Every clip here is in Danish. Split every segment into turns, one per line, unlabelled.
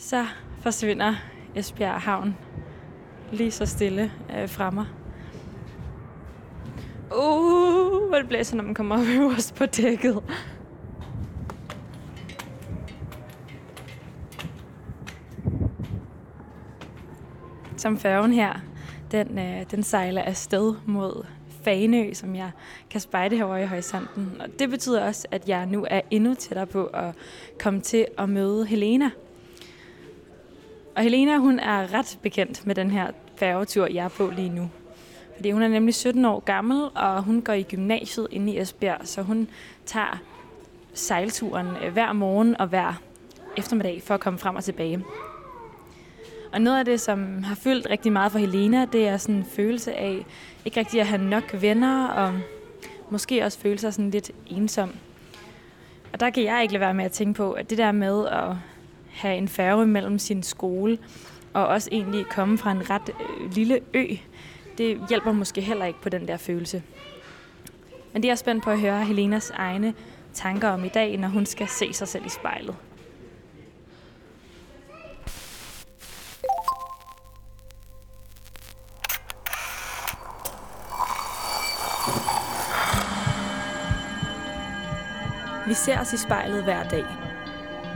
så forsvinder Esbjerg Havn lige så stille øh, fra mig. Uh, hvor det blæser, når man kommer op øverst på dækket. Som færgen her, den, øh, den sejler afsted mod Fanø, som jeg kan spejde herovre i horisonten. Og det betyder også, at jeg nu er endnu tættere på at komme til at møde Helena. Og Helena, hun er ret bekendt med den her færgetur, jeg er på lige nu. Fordi hun er nemlig 17 år gammel, og hun går i gymnasiet inde i Esbjerg, så hun tager sejlturen øh, hver morgen og hver eftermiddag for at komme frem og tilbage. Og noget af det, som har fyldt rigtig meget for Helena, det er sådan en følelse af ikke rigtig at have nok venner, og måske også føle sig sådan lidt ensom. Og der kan jeg ikke lade være med at tænke på, at det der med at have en færge mellem sin skole, og også egentlig komme fra en ret øh, lille ø, det hjælper måske heller ikke på den der følelse. Men det er jeg spændt på at høre Helenas egne tanker om i dag, når hun skal se sig selv i spejlet. Vi ser os i spejlet hver dag.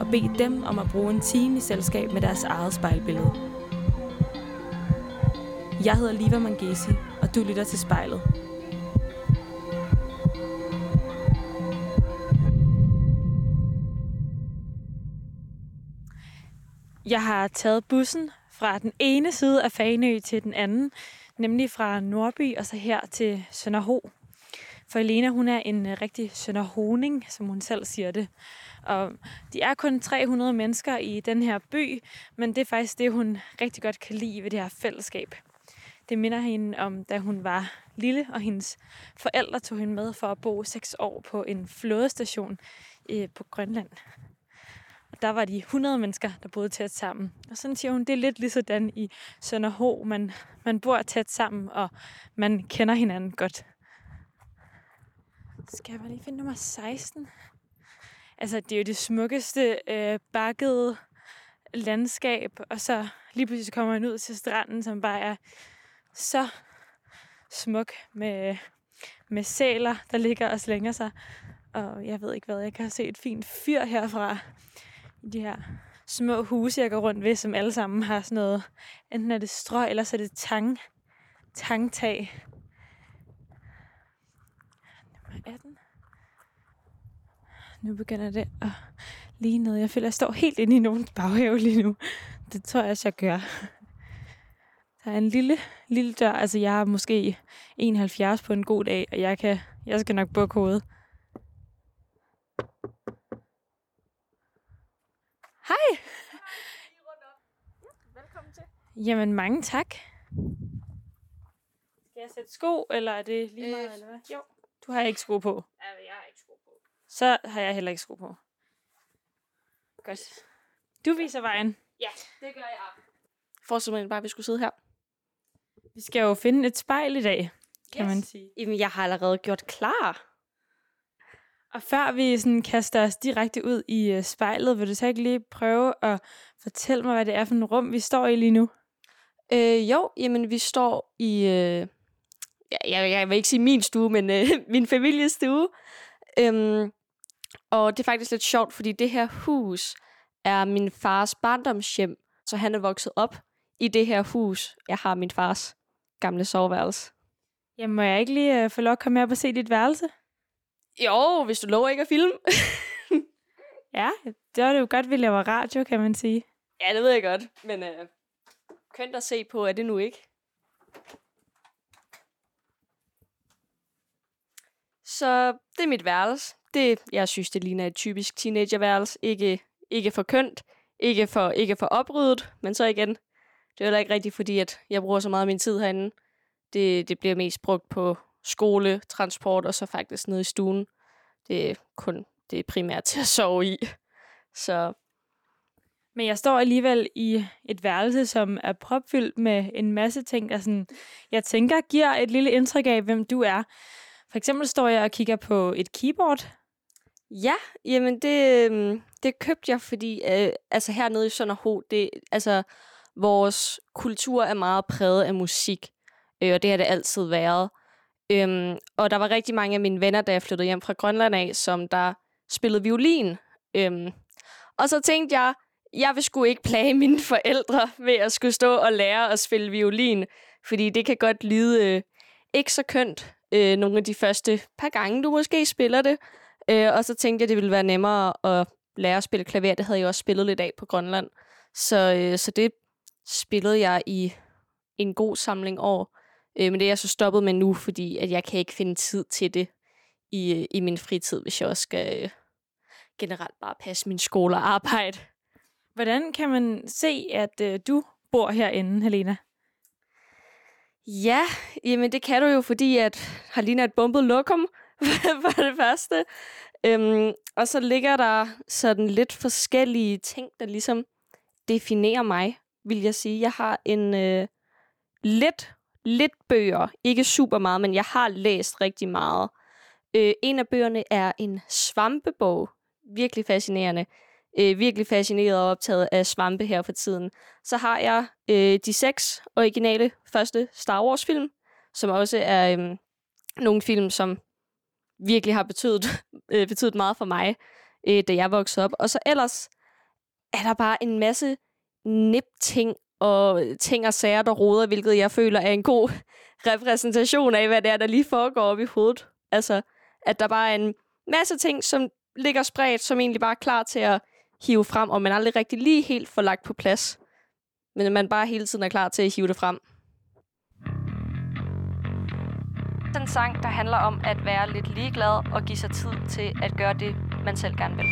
og bede dem om at bruge en time i selskab med deres eget spejlbillede. Jeg hedder Liva Mangesi, og du lytter til spejlet. Jeg har taget bussen fra den ene side af Fanø til den anden, nemlig fra Nordby og så her til Sønderho. For Elena, hun er en rigtig Sønderhoning, som hun selv siger det. Og de er kun 300 mennesker i den her by, men det er faktisk det, hun rigtig godt kan lide ved det her fællesskab. Det minder hende om, da hun var lille, og hendes forældre tog hende med for at bo seks år på en flådestation øh, på Grønland. Og der var de 100 mennesker, der boede tæt sammen. Og sådan siger hun, det er lidt ligesådan i Sønderho. Man, man bor tæt sammen, og man kender hinanden godt. Skal jeg bare lige finde nummer 16? Altså, det er jo det smukkeste øh, bakkede landskab, og så lige pludselig kommer man ud til stranden, som bare er så smuk med, med sæler, der ligger og slænger sig. Og jeg ved ikke hvad, jeg kan se et fint fyr herfra. I de her små huse, jeg går rundt ved, som alle sammen har sådan noget, enten er det strø, eller så er det tang, tangtag. Nummer 18. Nu begynder det at lige noget. Jeg føler, jeg står helt inde i nogens baghave lige nu. Det tror jeg også, jeg gør. Der er en lille, lille dør. Altså, jeg er måske 71 på en god dag, og jeg, kan, jeg skal nok bukke hovedet. Hej!
Velkommen til.
Jamen, mange tak. Skal jeg sætte sko, eller er det lige meget,
Øh,
eller hvad?
Jo.
Du har ikke sko på.
Ja, jeg har ikke sko på.
Så har jeg heller ikke sko på. Godt. Du viser vejen.
Ja, det gør jeg. Forestil mig bare, at vi skulle sidde her.
Vi skal jo finde et spejl i dag, kan
Yes.
man sige.
Jamen, jeg har allerede gjort klar.
Og før vi sådan kaster os direkte ud i øh, spejlet, vil du så ikke lige prøve at fortælle mig, hvad det er for en rum, vi står i lige nu?
Øh, jo, jamen, vi står i... Øh, jeg, jeg vil ikke sige min stue, men øh, min families stue. Øhm, og det er faktisk lidt sjovt, fordi det her hus er min fars barndomshjem. Så han er vokset op i det her hus. Jeg har min fars gamle soveværelse.
Jamen, må jeg ikke lige øh, få lov at komme op og se dit værelse?
Jo, hvis du lover ikke at filme.
Ja, det var det jo godt, vi laver radio, kan man sige.
Ja, det ved jeg godt, men øh, kønt at se på, er det nu ikke? Så det er mit værelse. Det, jeg synes, det ligner et typisk teenagerværelse. Ikke, ikke for kønt, ikke for, ikke for opryddet, men så igen, det er heller ikke rigtigt, fordi at jeg bruger så meget af min tid herinde. Det, det bliver mest brugt på skole, transport og så faktisk nede i stuen. Det er kun det er primært til at sove i. Så
Men jeg står alligevel i et værelse, som er propfyldt med en masse ting, der sådan, jeg tænker giver et lille indtryk af, hvem du er. For eksempel står jeg og kigger på et keyboard.
Ja, jamen det, øhm, det købte jeg, fordi øh, altså hernede i Sønderho, det, altså, vores kultur er meget præget af musik, øh, og det har det altid været. Øhm, og der var rigtig mange af mine venner, da jeg flyttede hjem fra Grønland af, som der spillede violin. Øhm, og så tænkte jeg, jeg vil sgu ikke plage mine forældre ved at skulle stå og lære at spille violin, fordi det kan godt lyde øh, ikke så kønt øh, nogle af de første par gange, du måske spiller det. Øh, og så tænkte jeg, det ville være nemmere at lære at spille klaver. Det havde jeg også spillet lidt af på Grønland. Så, øh, så det spillede jeg i en god samling år. Øh, men det er jeg så stoppet med nu, fordi at jeg kan ikke finde tid til det i, øh, i min fritid, hvis jeg også skal øh, generelt bare passe min skole og arbejde.
Hvordan kan man se, at øh, du bor herinde, Helena?
Ja, jamen det kan du jo, fordi at har ligner et bumpet lokum for det første. Øhm, og så ligger der sådan lidt forskellige ting, der ligesom definerer mig, vil jeg sige. Jeg har en øh, lidt, lidt bøger, ikke super meget, men jeg har læst rigtig meget. Øh, en af bøgerne er en svampebog, virkelig fascinerende. Øh, virkelig fascineret og optaget af svampe her for tiden. Så har jeg øh, de seks originale første Star Wars film, som også er øh, nogle film, som virkelig har betydet, øh, betydet meget for mig, øh, da jeg voksede op. Og så ellers er der bare en masse nip-ting og ting og sager, der roder, hvilket jeg føler er en god repræsentation af, hvad det er, der lige foregår op i hovedet. Altså, at der bare er en masse ting, som ligger spredt, som egentlig bare er klar til at hive frem, og man aldrig rigtig lige helt får lagt på plads. Men man bare hele tiden er klar til at hive det frem. Den sang, der handler om at være lidt ligeglad og give sig tid til at gøre det, man selv gerne vil.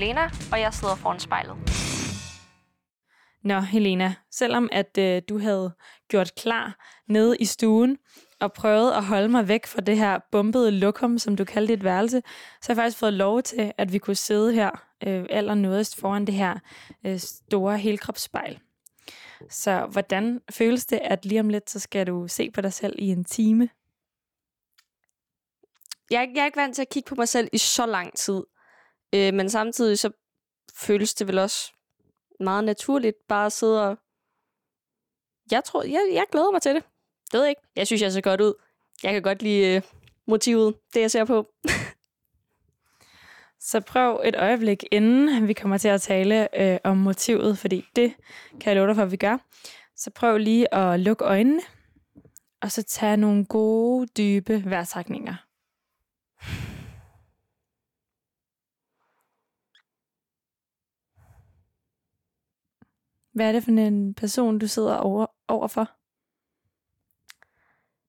Helena, og jeg sidder foran spejlet.
Nå, Helena, selvom at øh, du havde gjort klar nede i stuen og prøvet at holde mig væk fra det her bumpede lokum, som du kaldte dit værelse, så har jeg faktisk fået lov til, at vi kunne sidde her øh, allernådest foran det her øh, store helkropsspejl. Så hvordan føles det, at lige om lidt, så skal du se på dig selv i en time?
Jeg, jeg er ikke vant til at kigge på mig selv i så lang tid. Øh, men samtidig så føles det vel også meget naturligt bare at sidde og... Jeg tror, jeg, jeg glæder mig til det. Det ved jeg ikke. Jeg synes, jeg ser godt ud. Jeg kan godt lide øh, motivet, det jeg ser på.
Så prøv et øjeblik, inden vi kommer til at tale øh, om motivet, fordi det kan jeg love dig for, at vi gør. Så prøv lige at lukke øjnene, og så tage nogle gode, dybe vejrtrækninger. Hvad er det for en person, du sidder over, overfor?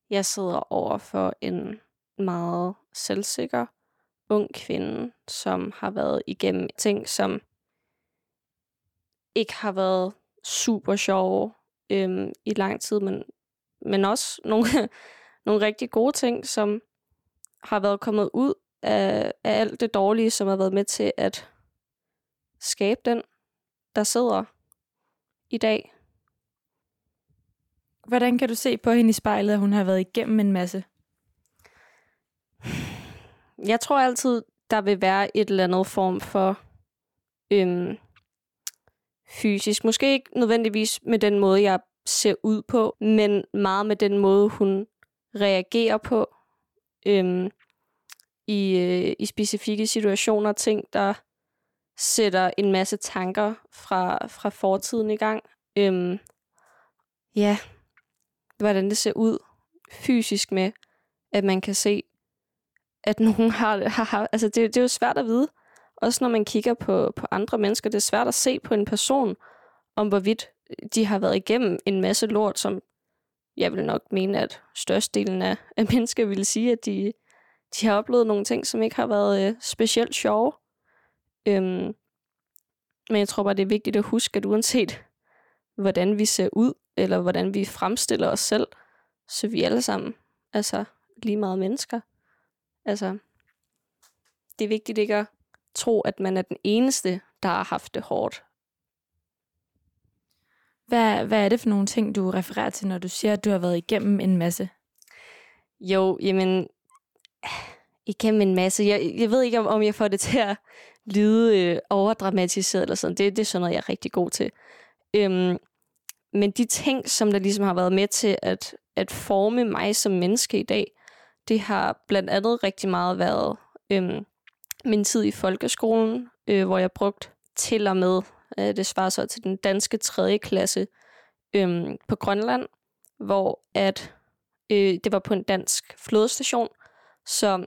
Jeg sidder over for en meget selvsikker, ung kvinde, som har været igennem ting, som ikke har været super sjove øhm, i lang tid, men, men også nogle, nogle rigtig gode ting, som har været kommet ud af, af alt det dårlige, som har været med til at skabe den, der sidder i dag.
Hvordan kan du se på hende i spejlet, at hun har været igennem en masse?
Jeg tror altid, der vil være et eller andet form for øhm, fysisk. Måske ikke nødvendigvis med den måde, jeg ser ud på, men meget med den måde, hun reagerer på øhm, i, øh, i specifikke situationer. Ting, der sætter en masse tanker fra, fra fortiden i gang. Øhm, ja, hvordan det ser ud fysisk med, at man kan se, at nogen har, har, har altså det, det er jo svært at vide. Også når man kigger på, på andre mennesker, det er svært at se på en person, om hvorvidt de har været igennem en masse lort, som jeg vil nok mene, at størstedelen af, af mennesker ville sige, at de, de har oplevet nogle ting, som ikke har været øh, specielt sjove. Øhm, men jeg tror bare, det er vigtigt at huske, at uanset hvordan vi ser ud, eller hvordan vi fremstiller os selv, så vi alle sammen altså lige meget mennesker. Altså, det er vigtigt ikke at tro, at man er den eneste, der har haft det hårdt.
Hvad, hvad er det for nogle ting, du refererer til, når du siger, at du har været igennem en masse?
Jo, jamen, igennem en masse. Jeg, jeg ved ikke, om jeg får det til at lyde øh, overdramatiseret eller sådan. Det, det er sådan noget, jeg er rigtig god til. Øhm, men de ting, som der ligesom har været med til at, at forme mig som menneske i dag, det har blandt andet rigtig meget været øhm, min tid i folkeskolen, øh, hvor jeg brugte til og med, øh, det svarer så til den danske 3. klasse øhm, på Grønland, hvor at øh, det var på en dansk flådestation, så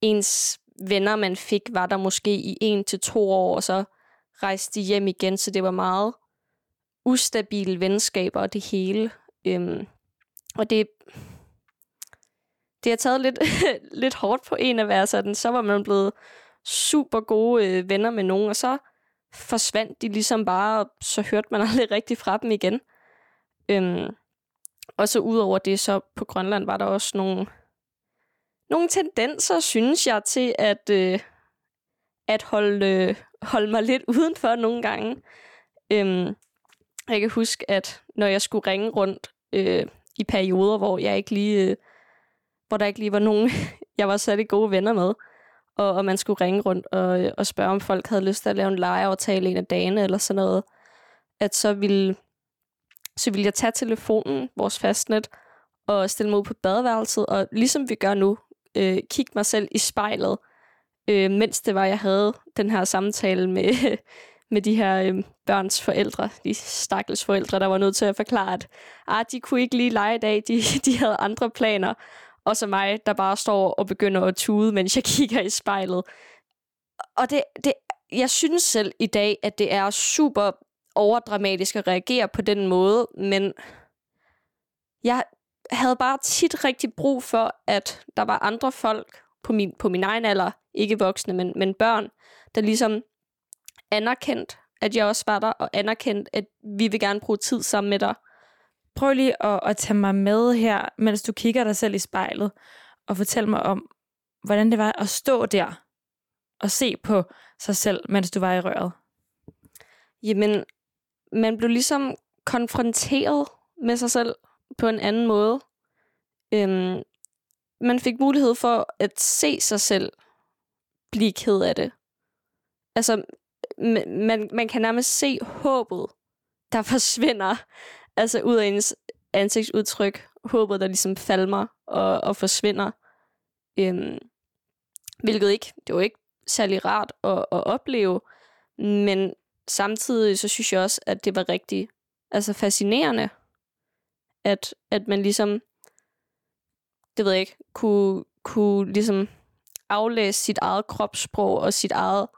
ens venner, man fik, var der måske i en til to år, og så rejste de hjem igen, så det var meget ustabile venskaber og det hele. Øhm, og det, det har taget lidt, lidt hårdt på en at være sådan. Så var man blevet super gode øh, venner med nogen, og så forsvandt de ligesom bare, og så hørte man aldrig rigtig fra dem igen. Øhm, og så udover det, så på Grønland var der også nogle, nogle tendenser, synes jeg, til at, øh, at holde, øh, holde mig lidt udenfor nogle gange. Øhm, jeg kan huske, at når jeg skulle ringe rundt øh, i perioder, hvor jeg ikke lige, øh, hvor der ikke lige var nogen, jeg var særlig gode venner med, og, og man skulle ringe rundt og, øh, og spørge, om folk havde lyst til at lave en lejeaftale en af dagene, eller sådan noget, at så ville, så ville jeg tage telefonen, vores fastnet, og stille mig ud på badeværelset, og ligesom vi gør nu, øh, kigge mig selv i spejlet, øh, mens det var, jeg havde den her samtale med, med de her øh, børns forældre, de stakkels forældre, der var nødt til at forklare, at ah, de kunne ikke lige lege i dag, de, de havde andre planer. Og så mig, der bare står og begynder at tude, mens jeg kigger i spejlet. Og det, det, jeg synes selv i dag, at det er super overdramatisk at reagere på den måde, men jeg havde bare tit rigtig brug for, at der var andre folk på min, på min egen alder, ikke voksne, men, men børn, der ligesom
anerkendt, at jeg også var der, og anerkendt, at vi vil gerne bruge tid sammen med dig.
Prøv lige at, at tage mig med her, mens du kigger dig selv i spejlet, og fortæl mig om, hvordan det var at stå der og se på sig selv, mens du var i røret.
Jamen, man blev ligesom konfronteret med sig selv på en anden måde. Øhm, man fik mulighed for at se sig selv blive ked af det. Altså, man, man kan nærmest se håbet, der forsvinder altså ud af ens ansigtsudtryk. Håbet, der ligesom falmer og, og forsvinder. Øhm, hvilket ikke, det var ikke særlig rart at, at opleve, men samtidig så synes jeg også, at det var rigtig altså fascinerende, at, at man ligesom, det ved jeg ikke, kunne, kunne ligesom aflæse sit eget kropssprog og sit eget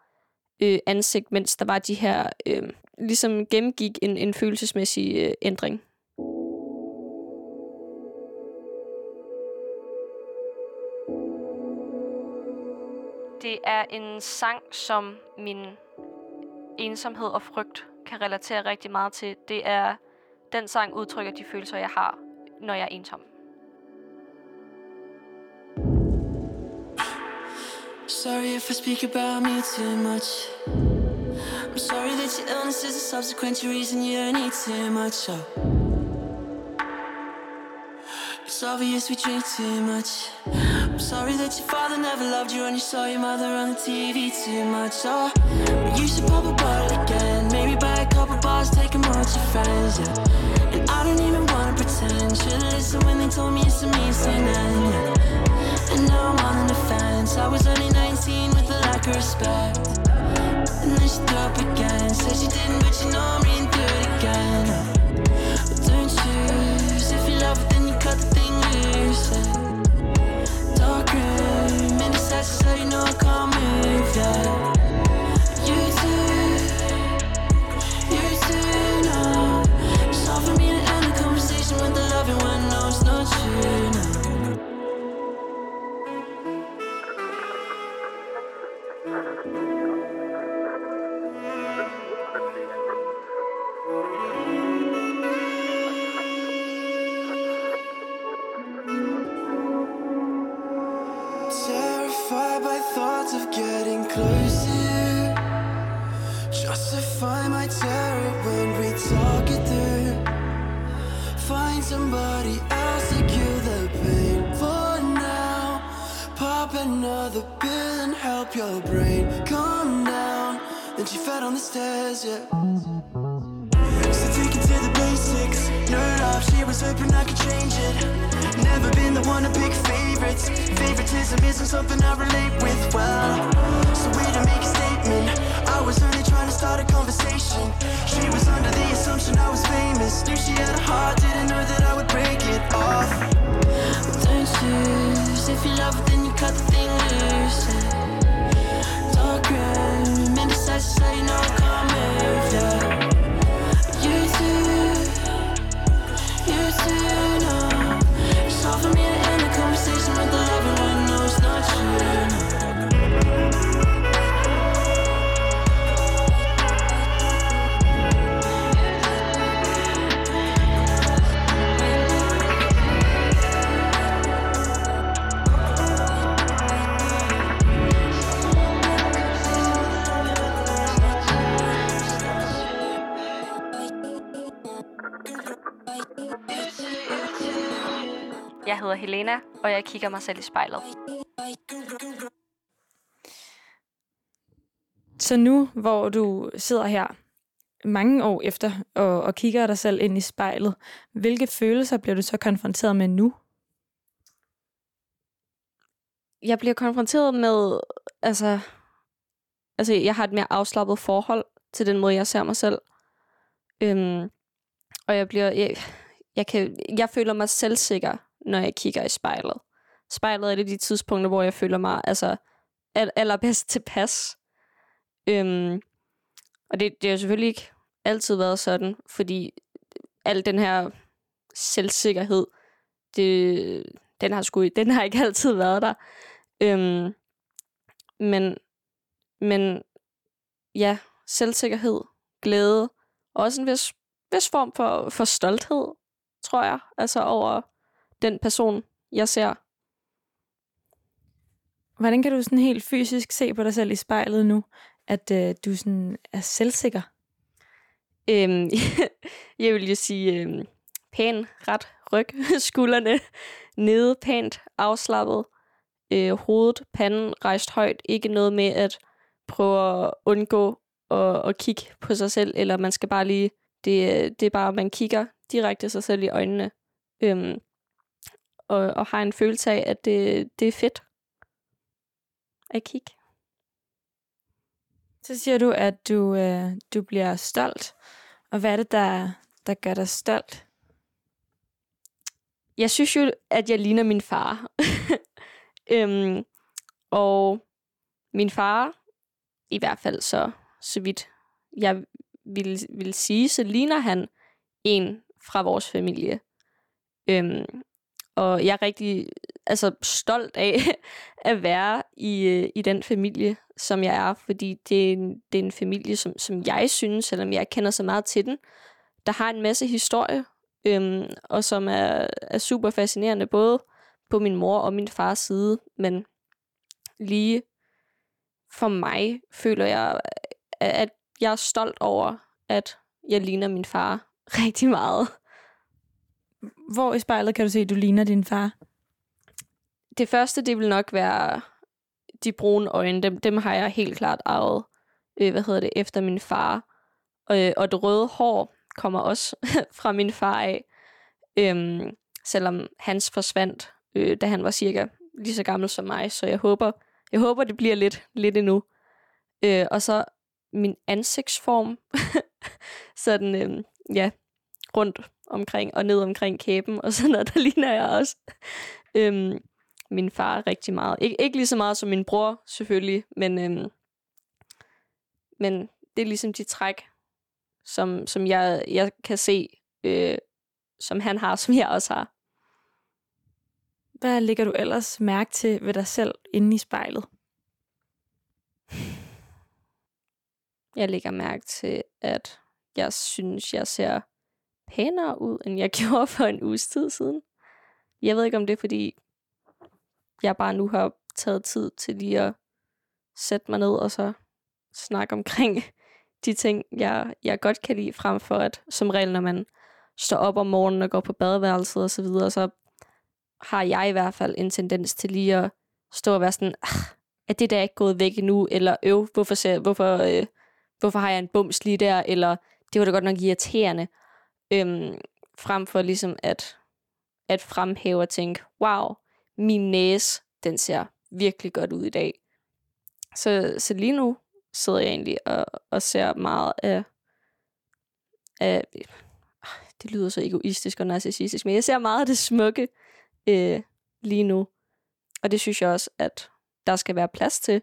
øh, ansigt, mens der var de her, øh, ligesom gennemgik en, en følelsesmæssig øh, ændring. Det er en sang, som min ensomhed og frygt kan relatere rigtig meget til. Det er den sang udtrykker de følelser, jeg har, når jeg er ensom. Sorry if I speak about me too much. I'm sorry that your illness is a subsequent reason you need too much. Oh. It's obvious we drink too much. I'm sorry that your father never loved you and you saw your mother on the TV too much. Oh, you should pop a bottle again. Maybe buy couple bars, take to friends. Yeah. And I don't even wanna pretend. Should've listened when they told me it's a me saying yeah. And now I'm on the fence. I was only 19 with a lack of respect. And then she threw up again. Said she didn't, but you know I'm reading through it again. Helena, og jeg kigger mig selv i spejlet.
Så nu, hvor du sidder her mange år efter og, og kigger dig selv ind i spejlet, hvilke følelser bliver du så konfronteret med nu?
Jeg bliver konfronteret med, altså, altså jeg har et mere afslappet forhold til den måde, jeg ser mig selv. Øhm, og jeg bliver, jeg, jeg, kan, jeg føler mig selvsikker når jeg kigger i spejlet. Spejlet er det de tidspunkter, hvor jeg føler mig altså allerbedst tilpas. Øhm, og det, det har selvfølgelig ikke altid været sådan, fordi al den her selvsikkerhed, det, den, har sgu, den har ikke altid været der. Øhm, men, men ja,
selvsikkerhed, glæde, og også en vis, vis form for, for stolthed, tror jeg, altså over den person, jeg ser.
Hvordan kan du sådan helt fysisk se på dig selv i spejlet nu, at øh, du sådan er selvsikker?
Øhm, jeg vil jo sige øhm, pæn, ret ryg, skuldrene nede, pænt afslappet, øh, hovedet, panden rejst højt. Ikke noget med at prøve at undgå at, at kigge på sig selv, eller man skal bare lige, det, det er bare, at man kigger direkte sig selv i øjnene, øhm, og, og har en følelse af, at det, det er fedt at kigge.
Så siger du, at du, øh, du bliver stolt. Og hvad er det, der, der gør dig stolt?
Jeg synes jo, at jeg ligner min far. øhm, og min far, i hvert fald så, så vidt jeg vil, vil sige, så ligner han en fra vores familie. Øhm, og jeg er rigtig altså, stolt af at være i, øh, i den familie, som jeg er, fordi det er en, det er en familie, som, som jeg synes, selvom jeg kender så meget til den, der har en masse historie, øhm, og som er, er super fascinerende, både på min mor og min fars side, men lige for mig føler jeg, at jeg er stolt over, at jeg ligner min far rigtig meget.
Hvor i spejlet kan du se, at du ligner din far?
Det første, det vil nok være de brune øjne. Dem, dem har jeg helt klart arvet, øh, hvad hedder det, efter min far. Øh, og det røde hår kommer også fra min far af. Øhm, selvom hans forsvandt, øh, da han var cirka lige så gammel som mig. Så jeg håber, jeg håber det bliver lidt, lidt endnu. Øh, og så min ansigtsform. sådan, øh, ja, rundt omkring og ned omkring kæben, og sådan noget, der ligner jeg også øhm, min far rigtig meget. Ik- ikke lige så meget som min bror, selvfølgelig, men, øhm, men det er ligesom de træk, som, som jeg, jeg kan se, øh, som han har, som jeg også har.
Hvad ligger du ellers mærke til ved dig selv inde i spejlet?
Jeg lægger mærke til, at jeg synes, jeg ser pænere ud, end jeg gjorde for en uges tid siden. Jeg ved ikke, om det er, fordi jeg bare nu har taget tid til lige at sætte mig ned og så snakke omkring de ting, jeg, jeg godt kan lide, frem for at som regel, når man står op om morgenen og går på badeværelset og så videre, så har jeg i hvert fald en tendens til lige at stå og være sådan, ah, er det der ikke gået væk endnu, eller øv, hvorfor, ser, hvorfor, øh, hvorfor har jeg en bums lige der, eller det var da godt nok irriterende, øhm, frem for ligesom at, at fremhæve og tænke, wow, min næse, den ser virkelig godt ud i dag. Så, så lige nu sidder jeg egentlig og, og ser meget af, af, det lyder så egoistisk og narcissistisk, men jeg ser meget af det smukke øh, lige nu. Og det synes jeg også, at der skal være plads til.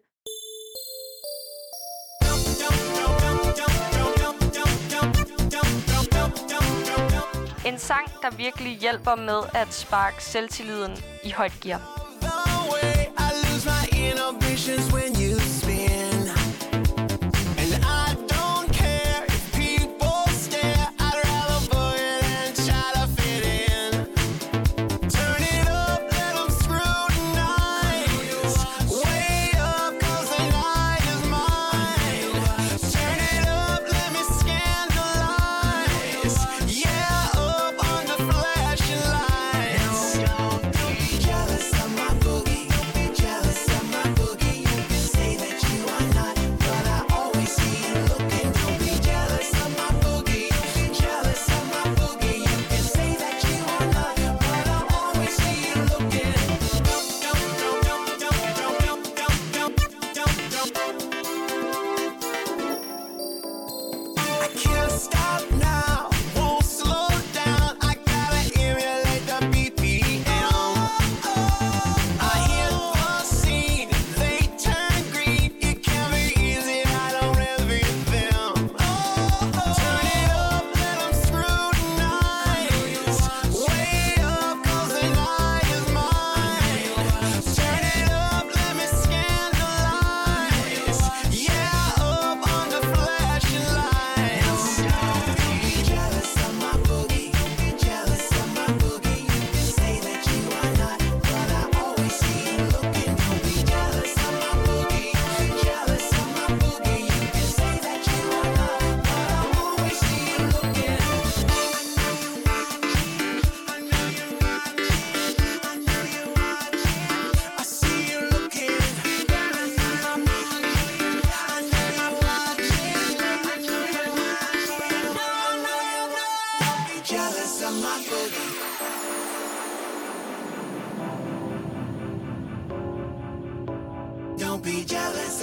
En sang, der virkelig hjælper med at sparke selvtilliden i højt gear. when you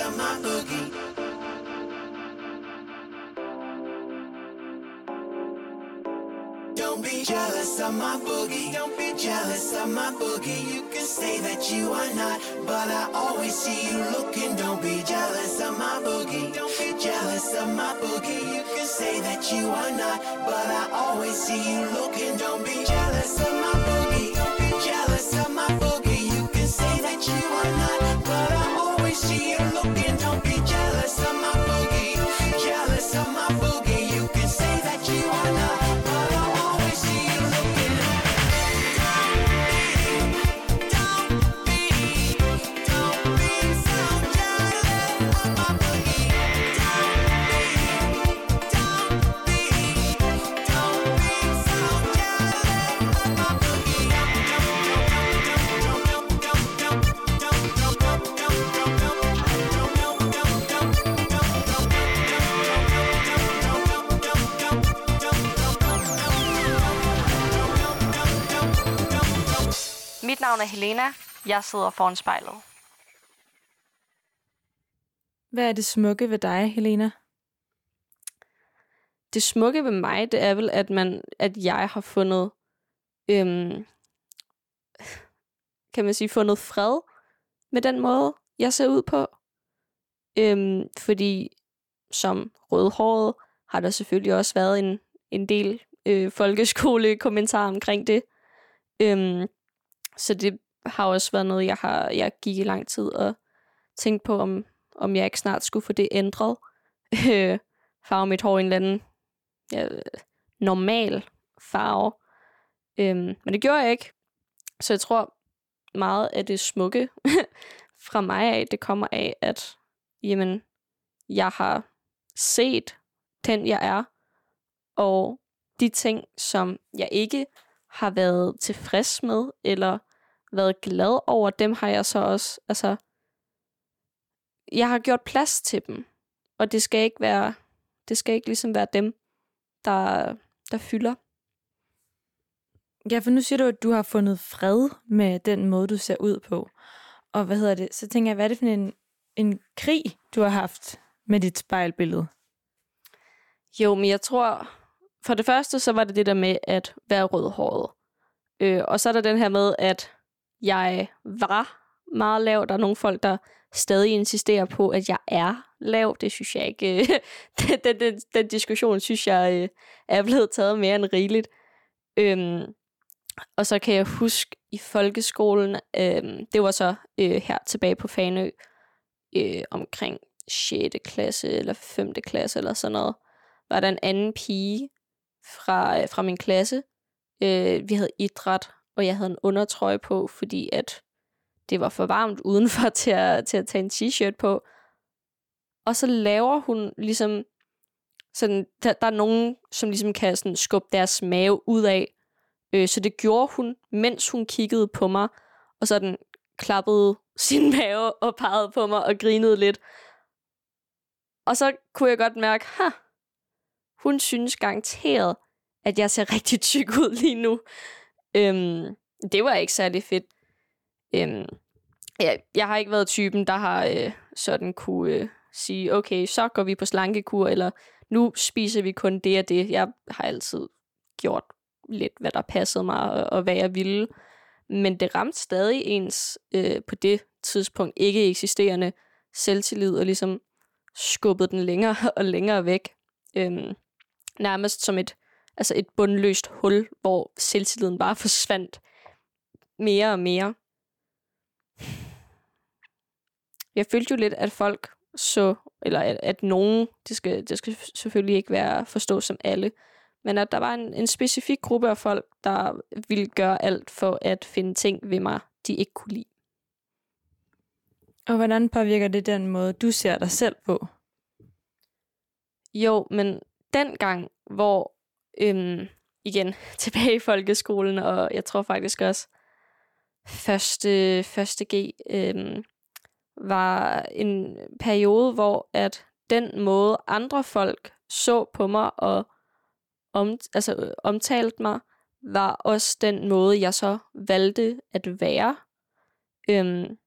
of my boogie. Don't be jealous of my boogie. Don't be jealous of my boogie. You can say that you are not, but I always see you looking. Don't be jealous of my boogie. Don't be jealous of my boogie. You can say that you are not, but I always see you looking. Don't be jealous of my boogie. Don't be jealous of my boogie. You can say that you are not,
navn er Helena. Jeg sidder foran spejlet.
Hvad er det smukke ved dig, Helena?
Det smukke ved mig, det er vel, at, man, at jeg har fundet, øhm, kan man sige, fundet fred med den måde, jeg ser ud på. Øhm, fordi som rødhåret har der selvfølgelig også været en, en del øh, folkeskolekommentarer omkring det. Øhm, så det har også været noget, jeg har jeg gik i lang tid og tænkte på, om, om jeg ikke snart skulle få det ændret. Øh, farve mit hår i en eller anden ja, normal farve. Øhm, men det gjorde jeg ikke. Så jeg tror meget af det smukke fra mig af, det kommer af, at jamen, jeg har set den, jeg er, og de ting, som jeg ikke har været tilfreds med, eller været glad over, dem har jeg så også, altså, jeg har gjort plads til dem, og det skal ikke være, det skal ikke ligesom være dem, der, der fylder.
Ja, for nu siger du, at du har fundet fred med den måde, du ser ud på. Og hvad hedder det? Så tænker jeg, hvad er det for en, en krig, du har haft med dit spejlbillede?
Jo, men jeg tror, for det første, så var det det der med at være rødhåret. Øh, og så er der den her med, at jeg var meget lav. Der er nogle folk, der stadig insisterer på, at jeg er lav. Det synes jeg ikke. Den, den, den, den diskussion synes jeg øh, er blevet taget mere end rigeligt. Øhm, og så kan jeg huske i folkeskolen, øhm, det var så øh, her tilbage på Fanø, øh, omkring 6. klasse eller 5. klasse eller sådan noget, var der en anden pige fra, øh, fra min klasse. Øh, vi havde idræt, og jeg havde en undertrøje på, fordi at det var for varmt udenfor til at, til at tage en t-shirt på. Og så laver hun ligesom, sådan, der, der er nogen, som ligesom kan sådan skubbe deres mave ud af. Øh, så det gjorde hun, mens hun kiggede på mig, og sådan klappede sin mave og pegede på mig og grinede lidt. Og så kunne jeg godt mærke, ha, hun synes garanteret, at jeg ser rigtig tyk ud lige nu. Øhm, det var ikke særlig fedt. Øhm, ja, jeg har ikke været typen, der har øh, sådan kunne øh, sige, okay, så går vi på slankekur, eller nu spiser vi kun det og det. Jeg har altid gjort lidt, hvad der passede mig, og, og hvad jeg ville. Men det ramte stadig ens øh, på det tidspunkt ikke eksisterende selvtillid, og ligesom skubbede den længere og længere væk. Øhm, nærmest som et, altså et bundløst hul, hvor selvtilliden bare forsvandt mere og mere. Jeg følte jo lidt, at folk så, eller at, at nogen, det skal, det skal selvfølgelig ikke være forstået som alle, men at der var en, en specifik gruppe af folk, der ville gøre alt for at finde ting ved mig, de ikke kunne lide.
Og hvordan påvirker det den måde, du ser dig selv på?
Jo, men den gang, hvor øhm, igen tilbage i folkeskolen, og jeg tror faktisk også første, første G, øhm, var en periode, hvor at den måde andre folk så på mig og om, altså, øh, omtalte mig, var også den måde, jeg så valgte at være. Øhm,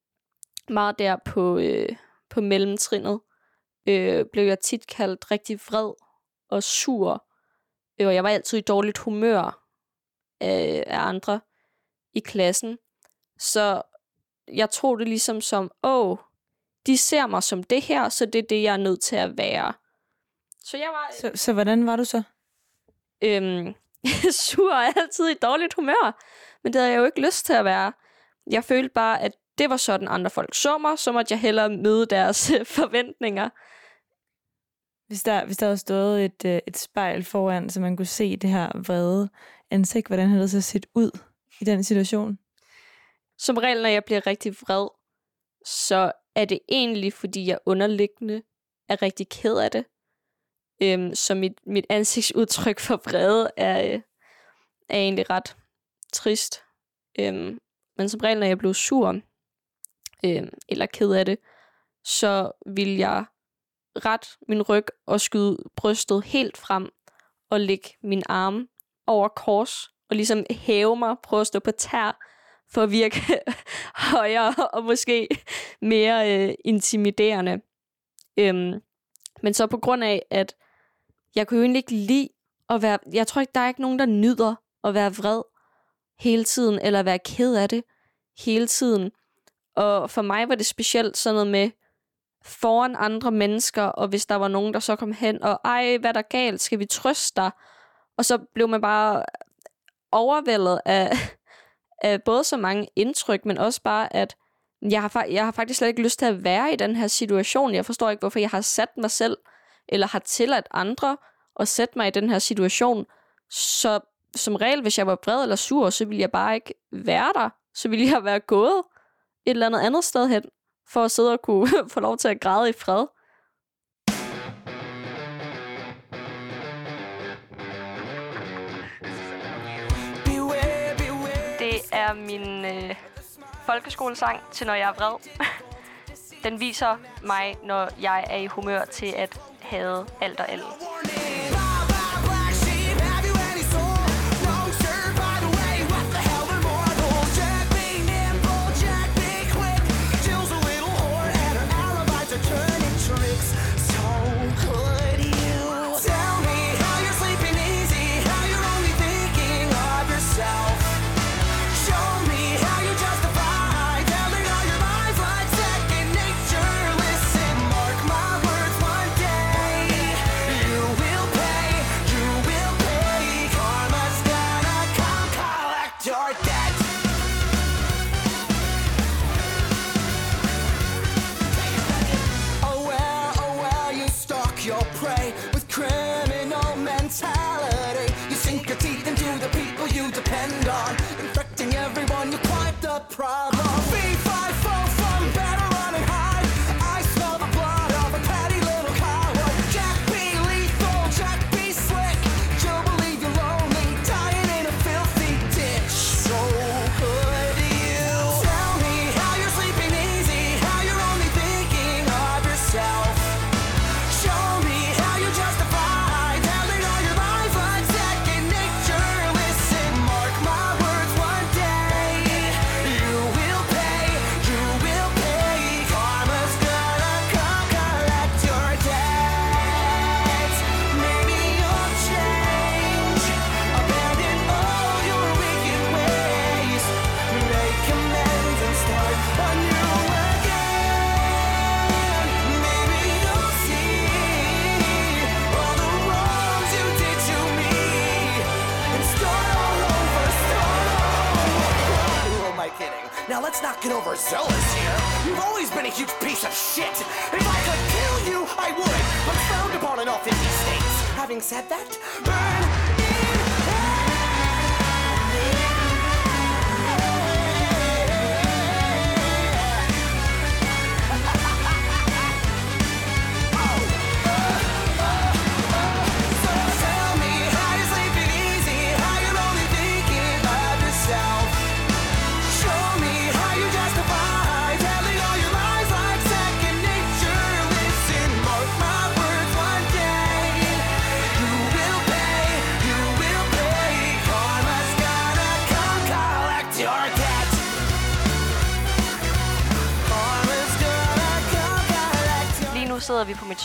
meget der på, øh, på mellemtrinnet, øh, blev jeg tit kaldt rigtig vred og sur. Øh, og jeg var altid i dårligt humør af, af andre i klassen. Så jeg tog det ligesom som, åh, de ser mig som det her, så det er det, jeg er nødt til at være. Så jeg var
Så, så hvordan var du så?
øhm, sur og altid i dårligt humør. Men det havde jeg jo ikke lyst til at være. Jeg følte bare, at det var sådan, andre folk så mig, så måtte jeg hellere møde deres forventninger.
Hvis der, hvis der havde stået et, øh, et spejl foran, så man kunne se det her vrede ansigt, hvordan havde det så set ud i den situation?
Som regel, når jeg bliver rigtig vred, så er det egentlig, fordi jeg underliggende er rigtig ked af det. Øhm, så mit, mit ansigtsudtryk for vrede er, øh, er egentlig ret trist. Øhm, men som regel, når jeg blev sur øhm, eller ked af det, så vil jeg ret min ryg og skyde brystet helt frem og lægge min arm over kors og ligesom hæve mig, prøve at stå på tær for at virke højere og måske mere øh, intimiderende. Øhm, men så på grund af, at jeg kunne jo egentlig ikke lide at være... Jeg tror ikke, der er ikke nogen, der nyder at være vred hele tiden, eller være ked af det hele tiden. Og for mig var det specielt sådan noget med foran andre mennesker, og hvis der var nogen, der så kom hen, og ej, hvad er der galt, skal vi trøste dig? Og så blev man bare overvældet af, af både så mange indtryk, men også bare, at jeg har, jeg har faktisk slet ikke lyst til at være i den her situation. Jeg forstår ikke, hvorfor jeg har sat mig selv, eller har tilladt andre at sætte mig i den her situation. Så som regel, hvis jeg var vred eller sur, så ville jeg bare ikke være der. Så ville jeg være gået et eller andet andet sted hen, for at sidde og kunne få lov til at græde i fred. Det er min øh, folkeskolesang til, når jeg er vred. Den viser mig, når jeg er i humør til at have alt og
alt. Problem.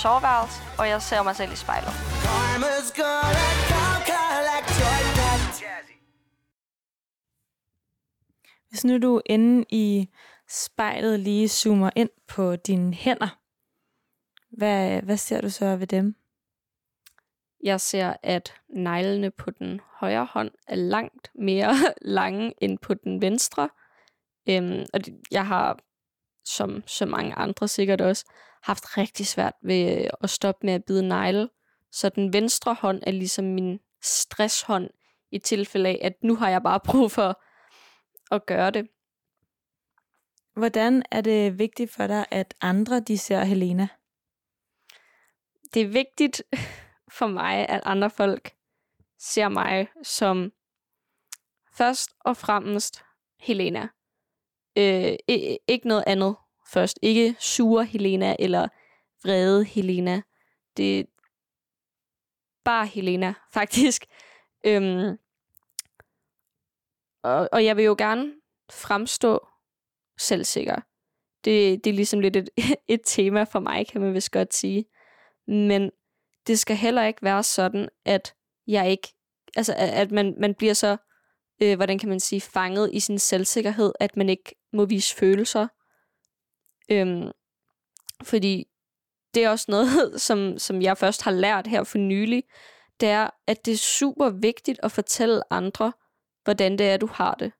Soveværelse, og jeg ser mig selv i spejlet.
Hvis nu du inde i spejlet lige zoomer ind på dine hænder, hvad, hvad ser du så ved dem?
Jeg ser, at neglene på den højre hånd er langt mere lange end på den venstre. Øhm, og jeg har, som så mange andre sikkert også, haft rigtig svært ved øh, at stoppe med at bide negle. Så den venstre hånd er ligesom min stresshånd i tilfælde af, at nu har jeg bare brug for at gøre det.
Hvordan er det vigtigt for dig, at andre de ser Helena?
det er vigtigt for mig, at andre folk ser mig som først og fremmest Helena. Øh, ikke noget andet først. Ikke sure Helena eller vrede Helena. Det er bare Helena, faktisk. Øhm, og, og jeg vil jo gerne fremstå selvsikker. Det, det er ligesom lidt et, et tema for mig, kan man vist godt sige. Men det skal heller ikke være sådan, at jeg ikke, altså at man, man bliver så, øh, hvordan kan man sige, fanget i sin selvsikkerhed, at man ikke må vise følelser. Øhm, fordi det er også noget, som, som jeg først har lært her for nylig, det er, at det er super vigtigt at fortælle andre, hvordan det er, du har det.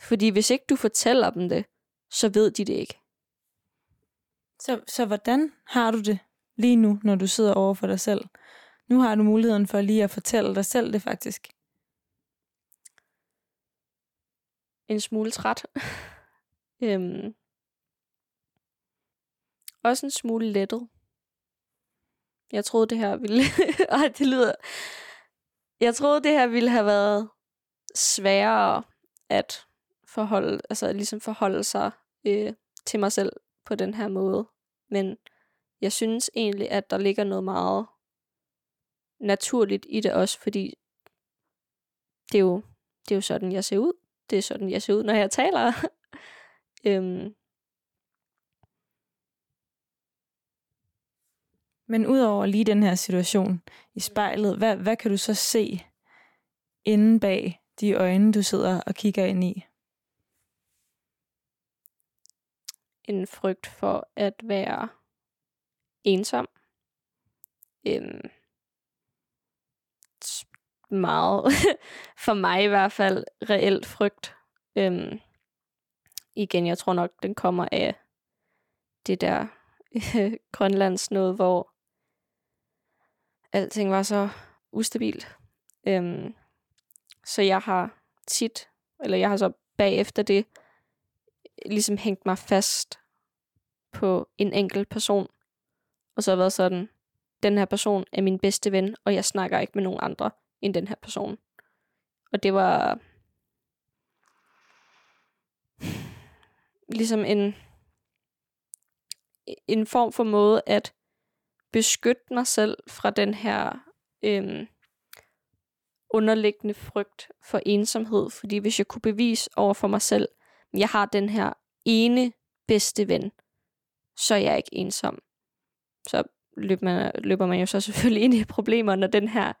Fordi hvis ikke du fortæller dem det, så ved de det ikke.
Så, så hvordan har du det lige nu, når du sidder over for dig selv? Nu har du muligheden for lige at fortælle dig selv det faktisk.
En smule træt. øhm, også en smule lettet. Jeg troede, det her ville... Ej, det lyder... Jeg troede, det her ville have været sværere at forholde, altså ligesom forholde sig øh, til mig selv på den her måde. Men jeg synes egentlig, at der ligger noget meget naturligt i det også, fordi det er jo, det er jo sådan, jeg ser ud det er sådan, jeg ser ud, når jeg taler. øhm,
Men udover lige den her situation i spejlet, hvad, hvad kan du så se inde bag de øjne, du sidder og kigger ind i?
en frygt for at være ensom. Øhm, meget, for mig i hvert fald, reelt frygt. Øhm, igen, jeg tror nok, den kommer af det der Grønlands noget, hvor alting var så ustabilt. Øhm, så jeg har tit, eller jeg har så bagefter det, ligesom hængt mig fast på en enkelt person. Og så har været sådan, den her person er min bedste ven, og jeg snakker ikke med nogen andre end den her person. Og det var ligesom en, en form for måde at beskytte mig selv fra den her øhm, underliggende frygt for ensomhed. Fordi hvis jeg kunne bevise over for mig selv, at jeg har den her ene bedste ven, så er jeg ikke ensom. Så løber man, løber man jo så selvfølgelig ind i problemer, når den her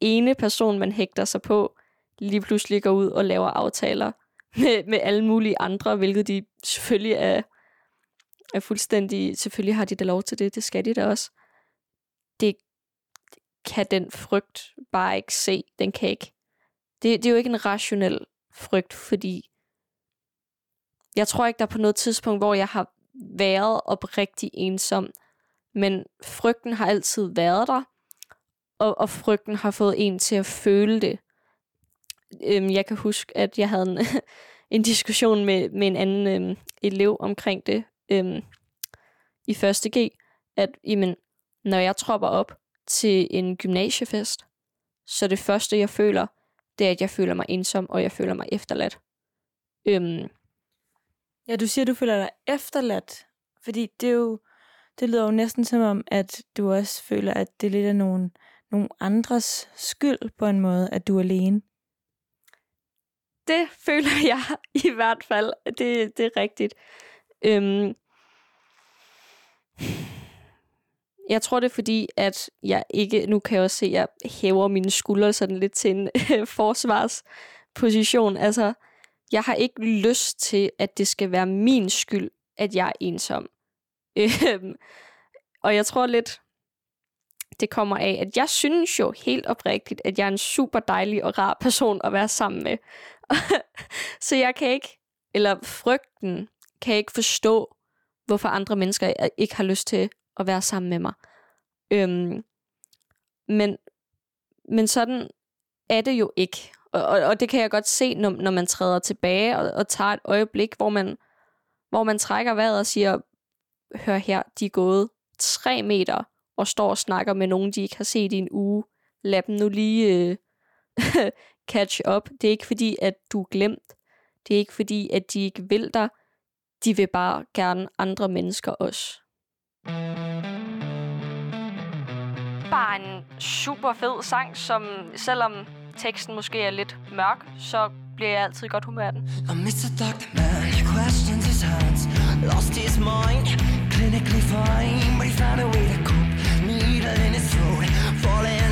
ene person, man hægter sig på, lige pludselig går ud og laver aftaler med, med alle mulige andre, hvilket de selvfølgelig er, er fuldstændig, selvfølgelig har de da lov til det, det skal de da også. Det kan den frygt bare ikke se, den kan ikke. Det, det er jo ikke en rationel frygt, fordi jeg tror ikke, der er på noget tidspunkt, hvor jeg har været oprigtig ensom, men frygten har altid været der, og, og frygten har fået en til at føle det. Øhm, jeg kan huske, at jeg havde en, en diskussion med, med en anden øhm, elev omkring det øhm, i 1. G, at jamen, når jeg tropper op til en gymnasiefest, så det første, jeg føler, det er, at jeg føler mig ensom, og jeg føler mig efterladt. Øhm,
Ja, du siger, du føler dig efterladt, fordi det er jo, det lyder jo næsten som om, at du også føler, at det lidt er nogen, nogle andres skyld på en måde, at du er alene.
det føler jeg i hvert fald. Det, det er rigtigt. Øhm, jeg tror, det er fordi, at jeg ikke... Nu kan jeg også se, at jeg hæver mine skuldre sådan lidt til en forsvarsposition. Altså, jeg har ikke lyst til, at det skal være min skyld, at jeg er ensom. Øhm, og jeg tror lidt, det kommer af, at jeg synes jo helt oprigtigt, at jeg er en super dejlig og rar person at være sammen med. så jeg kan ikke, eller frygten kan ikke forstå, hvorfor andre mennesker øh, ikke har lyst til at være sammen med mig. Øhm, men, men sådan er det jo ikke. Og, og, og det kan jeg godt se, når, når man træder tilbage og, og tager et øjeblik, hvor man, hvor man trækker vejret og siger, hør her, de er gået tre meter og står og snakker med nogen, de ikke har set i en uge. Lad dem nu lige uh, catch up. Det er ikke fordi, at du er glemt. Det er ikke fordi, at de ikke vil dig. De vil bare gerne andre mennesker også. Bare en super fed sang, som selvom teksten måske er lidt mørk, så bliver jeg altid i godt humør af den.
Lost his mind, clinically fine, but he found a way to cope. In his throat, falling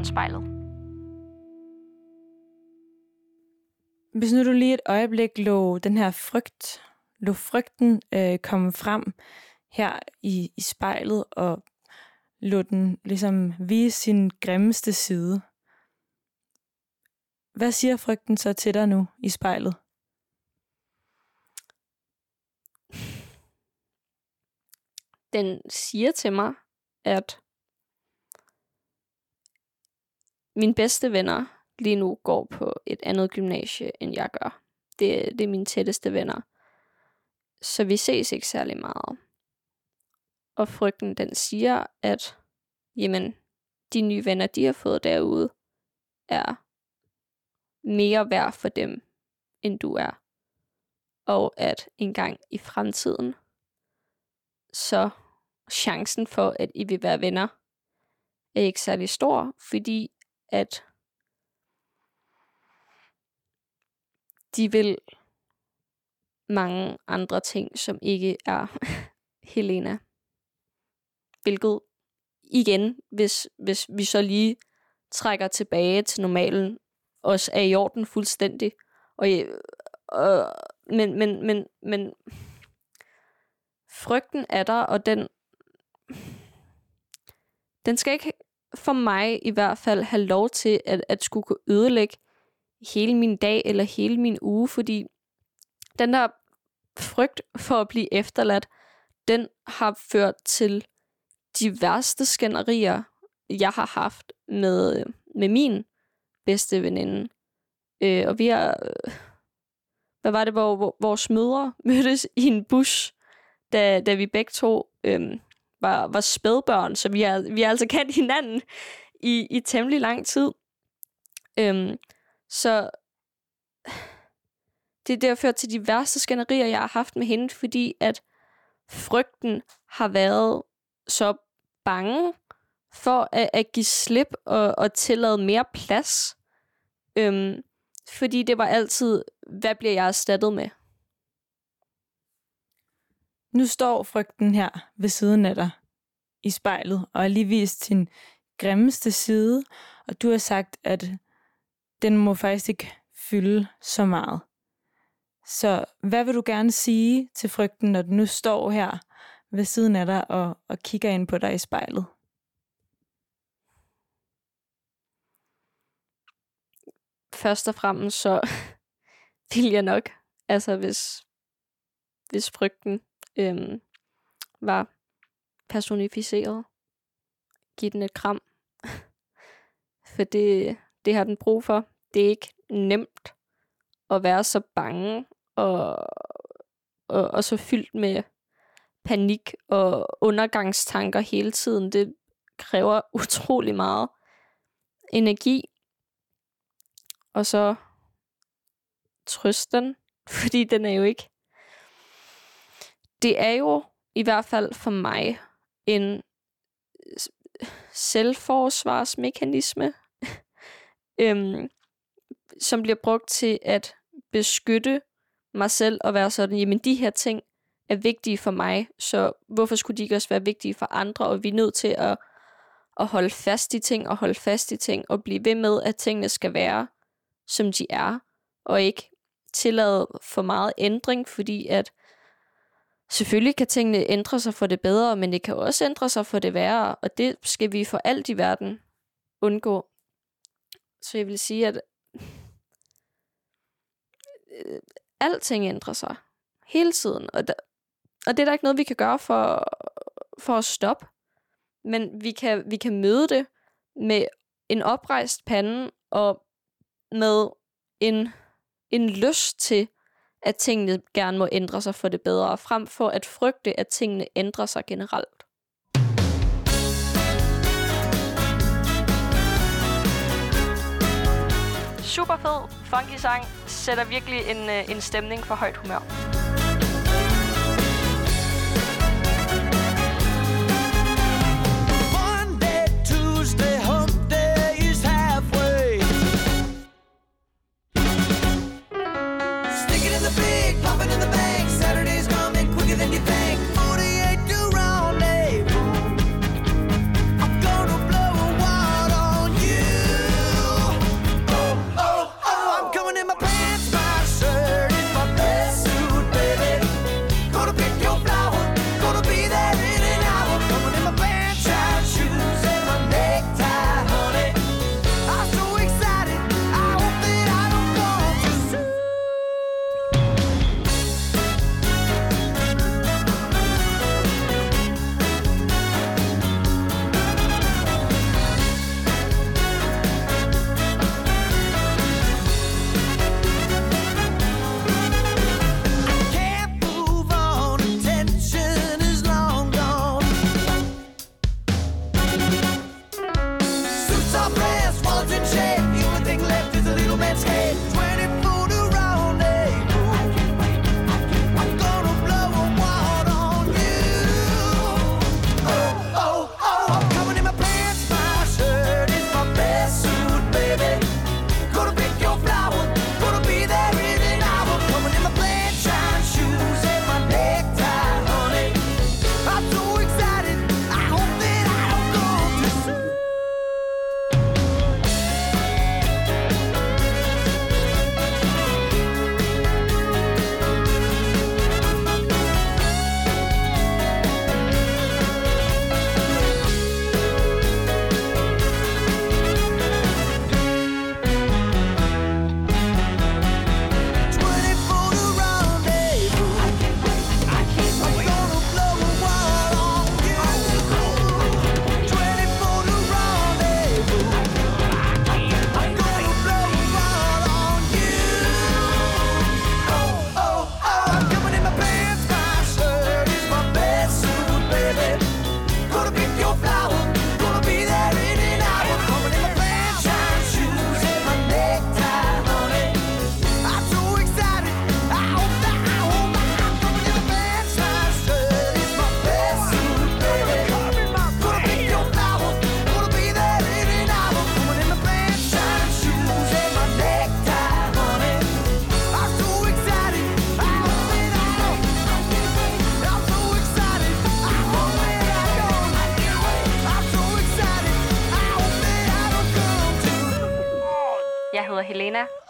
foran spejlet.
Hvis nu du lige et øjeblik lå den her frygt, lå frygten øh, komme frem her i, i spejlet, og lå den ligesom vise sin grimmeste side. Hvad siger frygten så til dig nu i spejlet?
Den siger til mig, at mine bedste venner lige nu går på et andet gymnasie, end jeg gør. Det, det er mine tætteste venner. Så vi ses ikke særlig meget. Og frygten, den siger, at jamen, de nye venner, de har fået derude, er mere værd for dem, end du er. Og at en gang i fremtiden, så chancen for, at I vil være venner, er ikke særlig stor, fordi at de vil mange andre ting, som ikke er Helena. Hvilket igen, hvis, hvis vi så lige trækker tilbage til normalen, også er i orden fuldstændig. Og, og, men, men, men, men frygten er der, og den, den skal ikke for mig i hvert fald have lov til at, at skulle kunne ødelægge hele min dag eller hele min uge, fordi den der frygt for at blive efterladt, den har ført til de værste skænderier, jeg har haft med, med min bedste veninde. Øh, og vi har... Hvad var det, hvor, hvor vores mødre mødtes i en bus, da, da vi begge to øh, var, var spædbørn, så vi har, vi har altså kendt hinanden i, i temmelig lang tid. Øhm, så det er derfor til de værste skænderier, jeg har haft med hende, fordi at frygten har været så bange for at, at give slip og, og tillade mere plads. Øhm, fordi det var altid, hvad bliver jeg erstattet med?
Nu står frygten her ved siden af dig i spejlet, og har lige vist sin grimmeste side, og du har sagt, at den må faktisk ikke fylde så meget. Så hvad vil du gerne sige til frygten, når den nu står her ved siden af dig og, og kigger ind på dig i spejlet?
Først og fremmest så vil jeg nok, altså hvis, hvis frygten øhm, var personificeret, give den et kram. For det, det har den brug for. Det er ikke nemt at være så bange og, og, og så fyldt med panik og undergangstanker hele tiden. Det kræver utrolig meget energi. Og så trøsten, fordi den er jo ikke... Det er jo i hvert fald for mig en selvforsvarsmekanisme, øhm, som bliver brugt til at beskytte mig selv og være sådan, jamen de her ting er vigtige for mig, så hvorfor skulle de ikke også være vigtige for andre, og vi er nødt til at, at holde fast i ting, og holde fast i ting, og blive ved med, at tingene skal være, som de er, og ikke tillade for meget ændring, fordi at selvfølgelig kan tingene ændre sig for det bedre, men det kan også ændre sig for det værre, og det skal vi for alt i verden undgå. Så jeg vil sige, at øh, alting ændrer sig hele tiden, og, der, og det er der ikke noget, vi kan gøre for, for at stoppe. Men vi kan, vi kan møde det med en oprejst pande og med en, en lyst til, at tingene gerne må ændre sig for det bedre, frem for at frygte, at tingene ændrer sig generelt. Super fed, funky sang, sætter virkelig en, øh, en stemning for højt humør.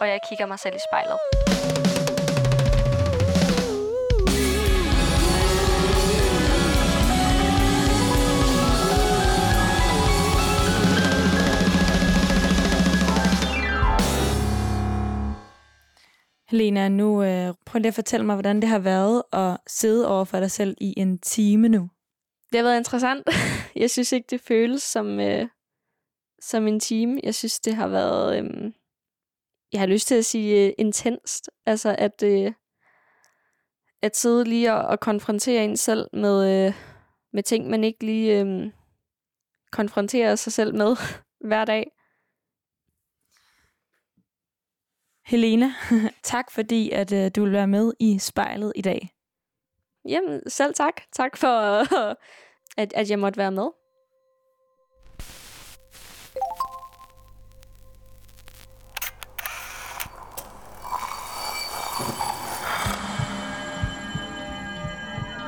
Og jeg kigger mig selv i spejlet.
Helena, nu øh, prøv lige at fortælle mig, hvordan det har været at sidde over for dig selv i en time nu.
Det har været interessant. Jeg synes ikke, det føles som, øh, som en time. Jeg synes, det har været... Øh, jeg har lyst til at sige øh, intenst. Altså, at, øh, at sidde lige og, og konfrontere en selv med, øh, med ting, man ikke lige øh, konfronterer sig selv med hver dag.
Helena, tak fordi, at øh, du vil være med i spejlet i dag.
Jamen, selv tak. Tak for, øh, at, at jeg måtte være med.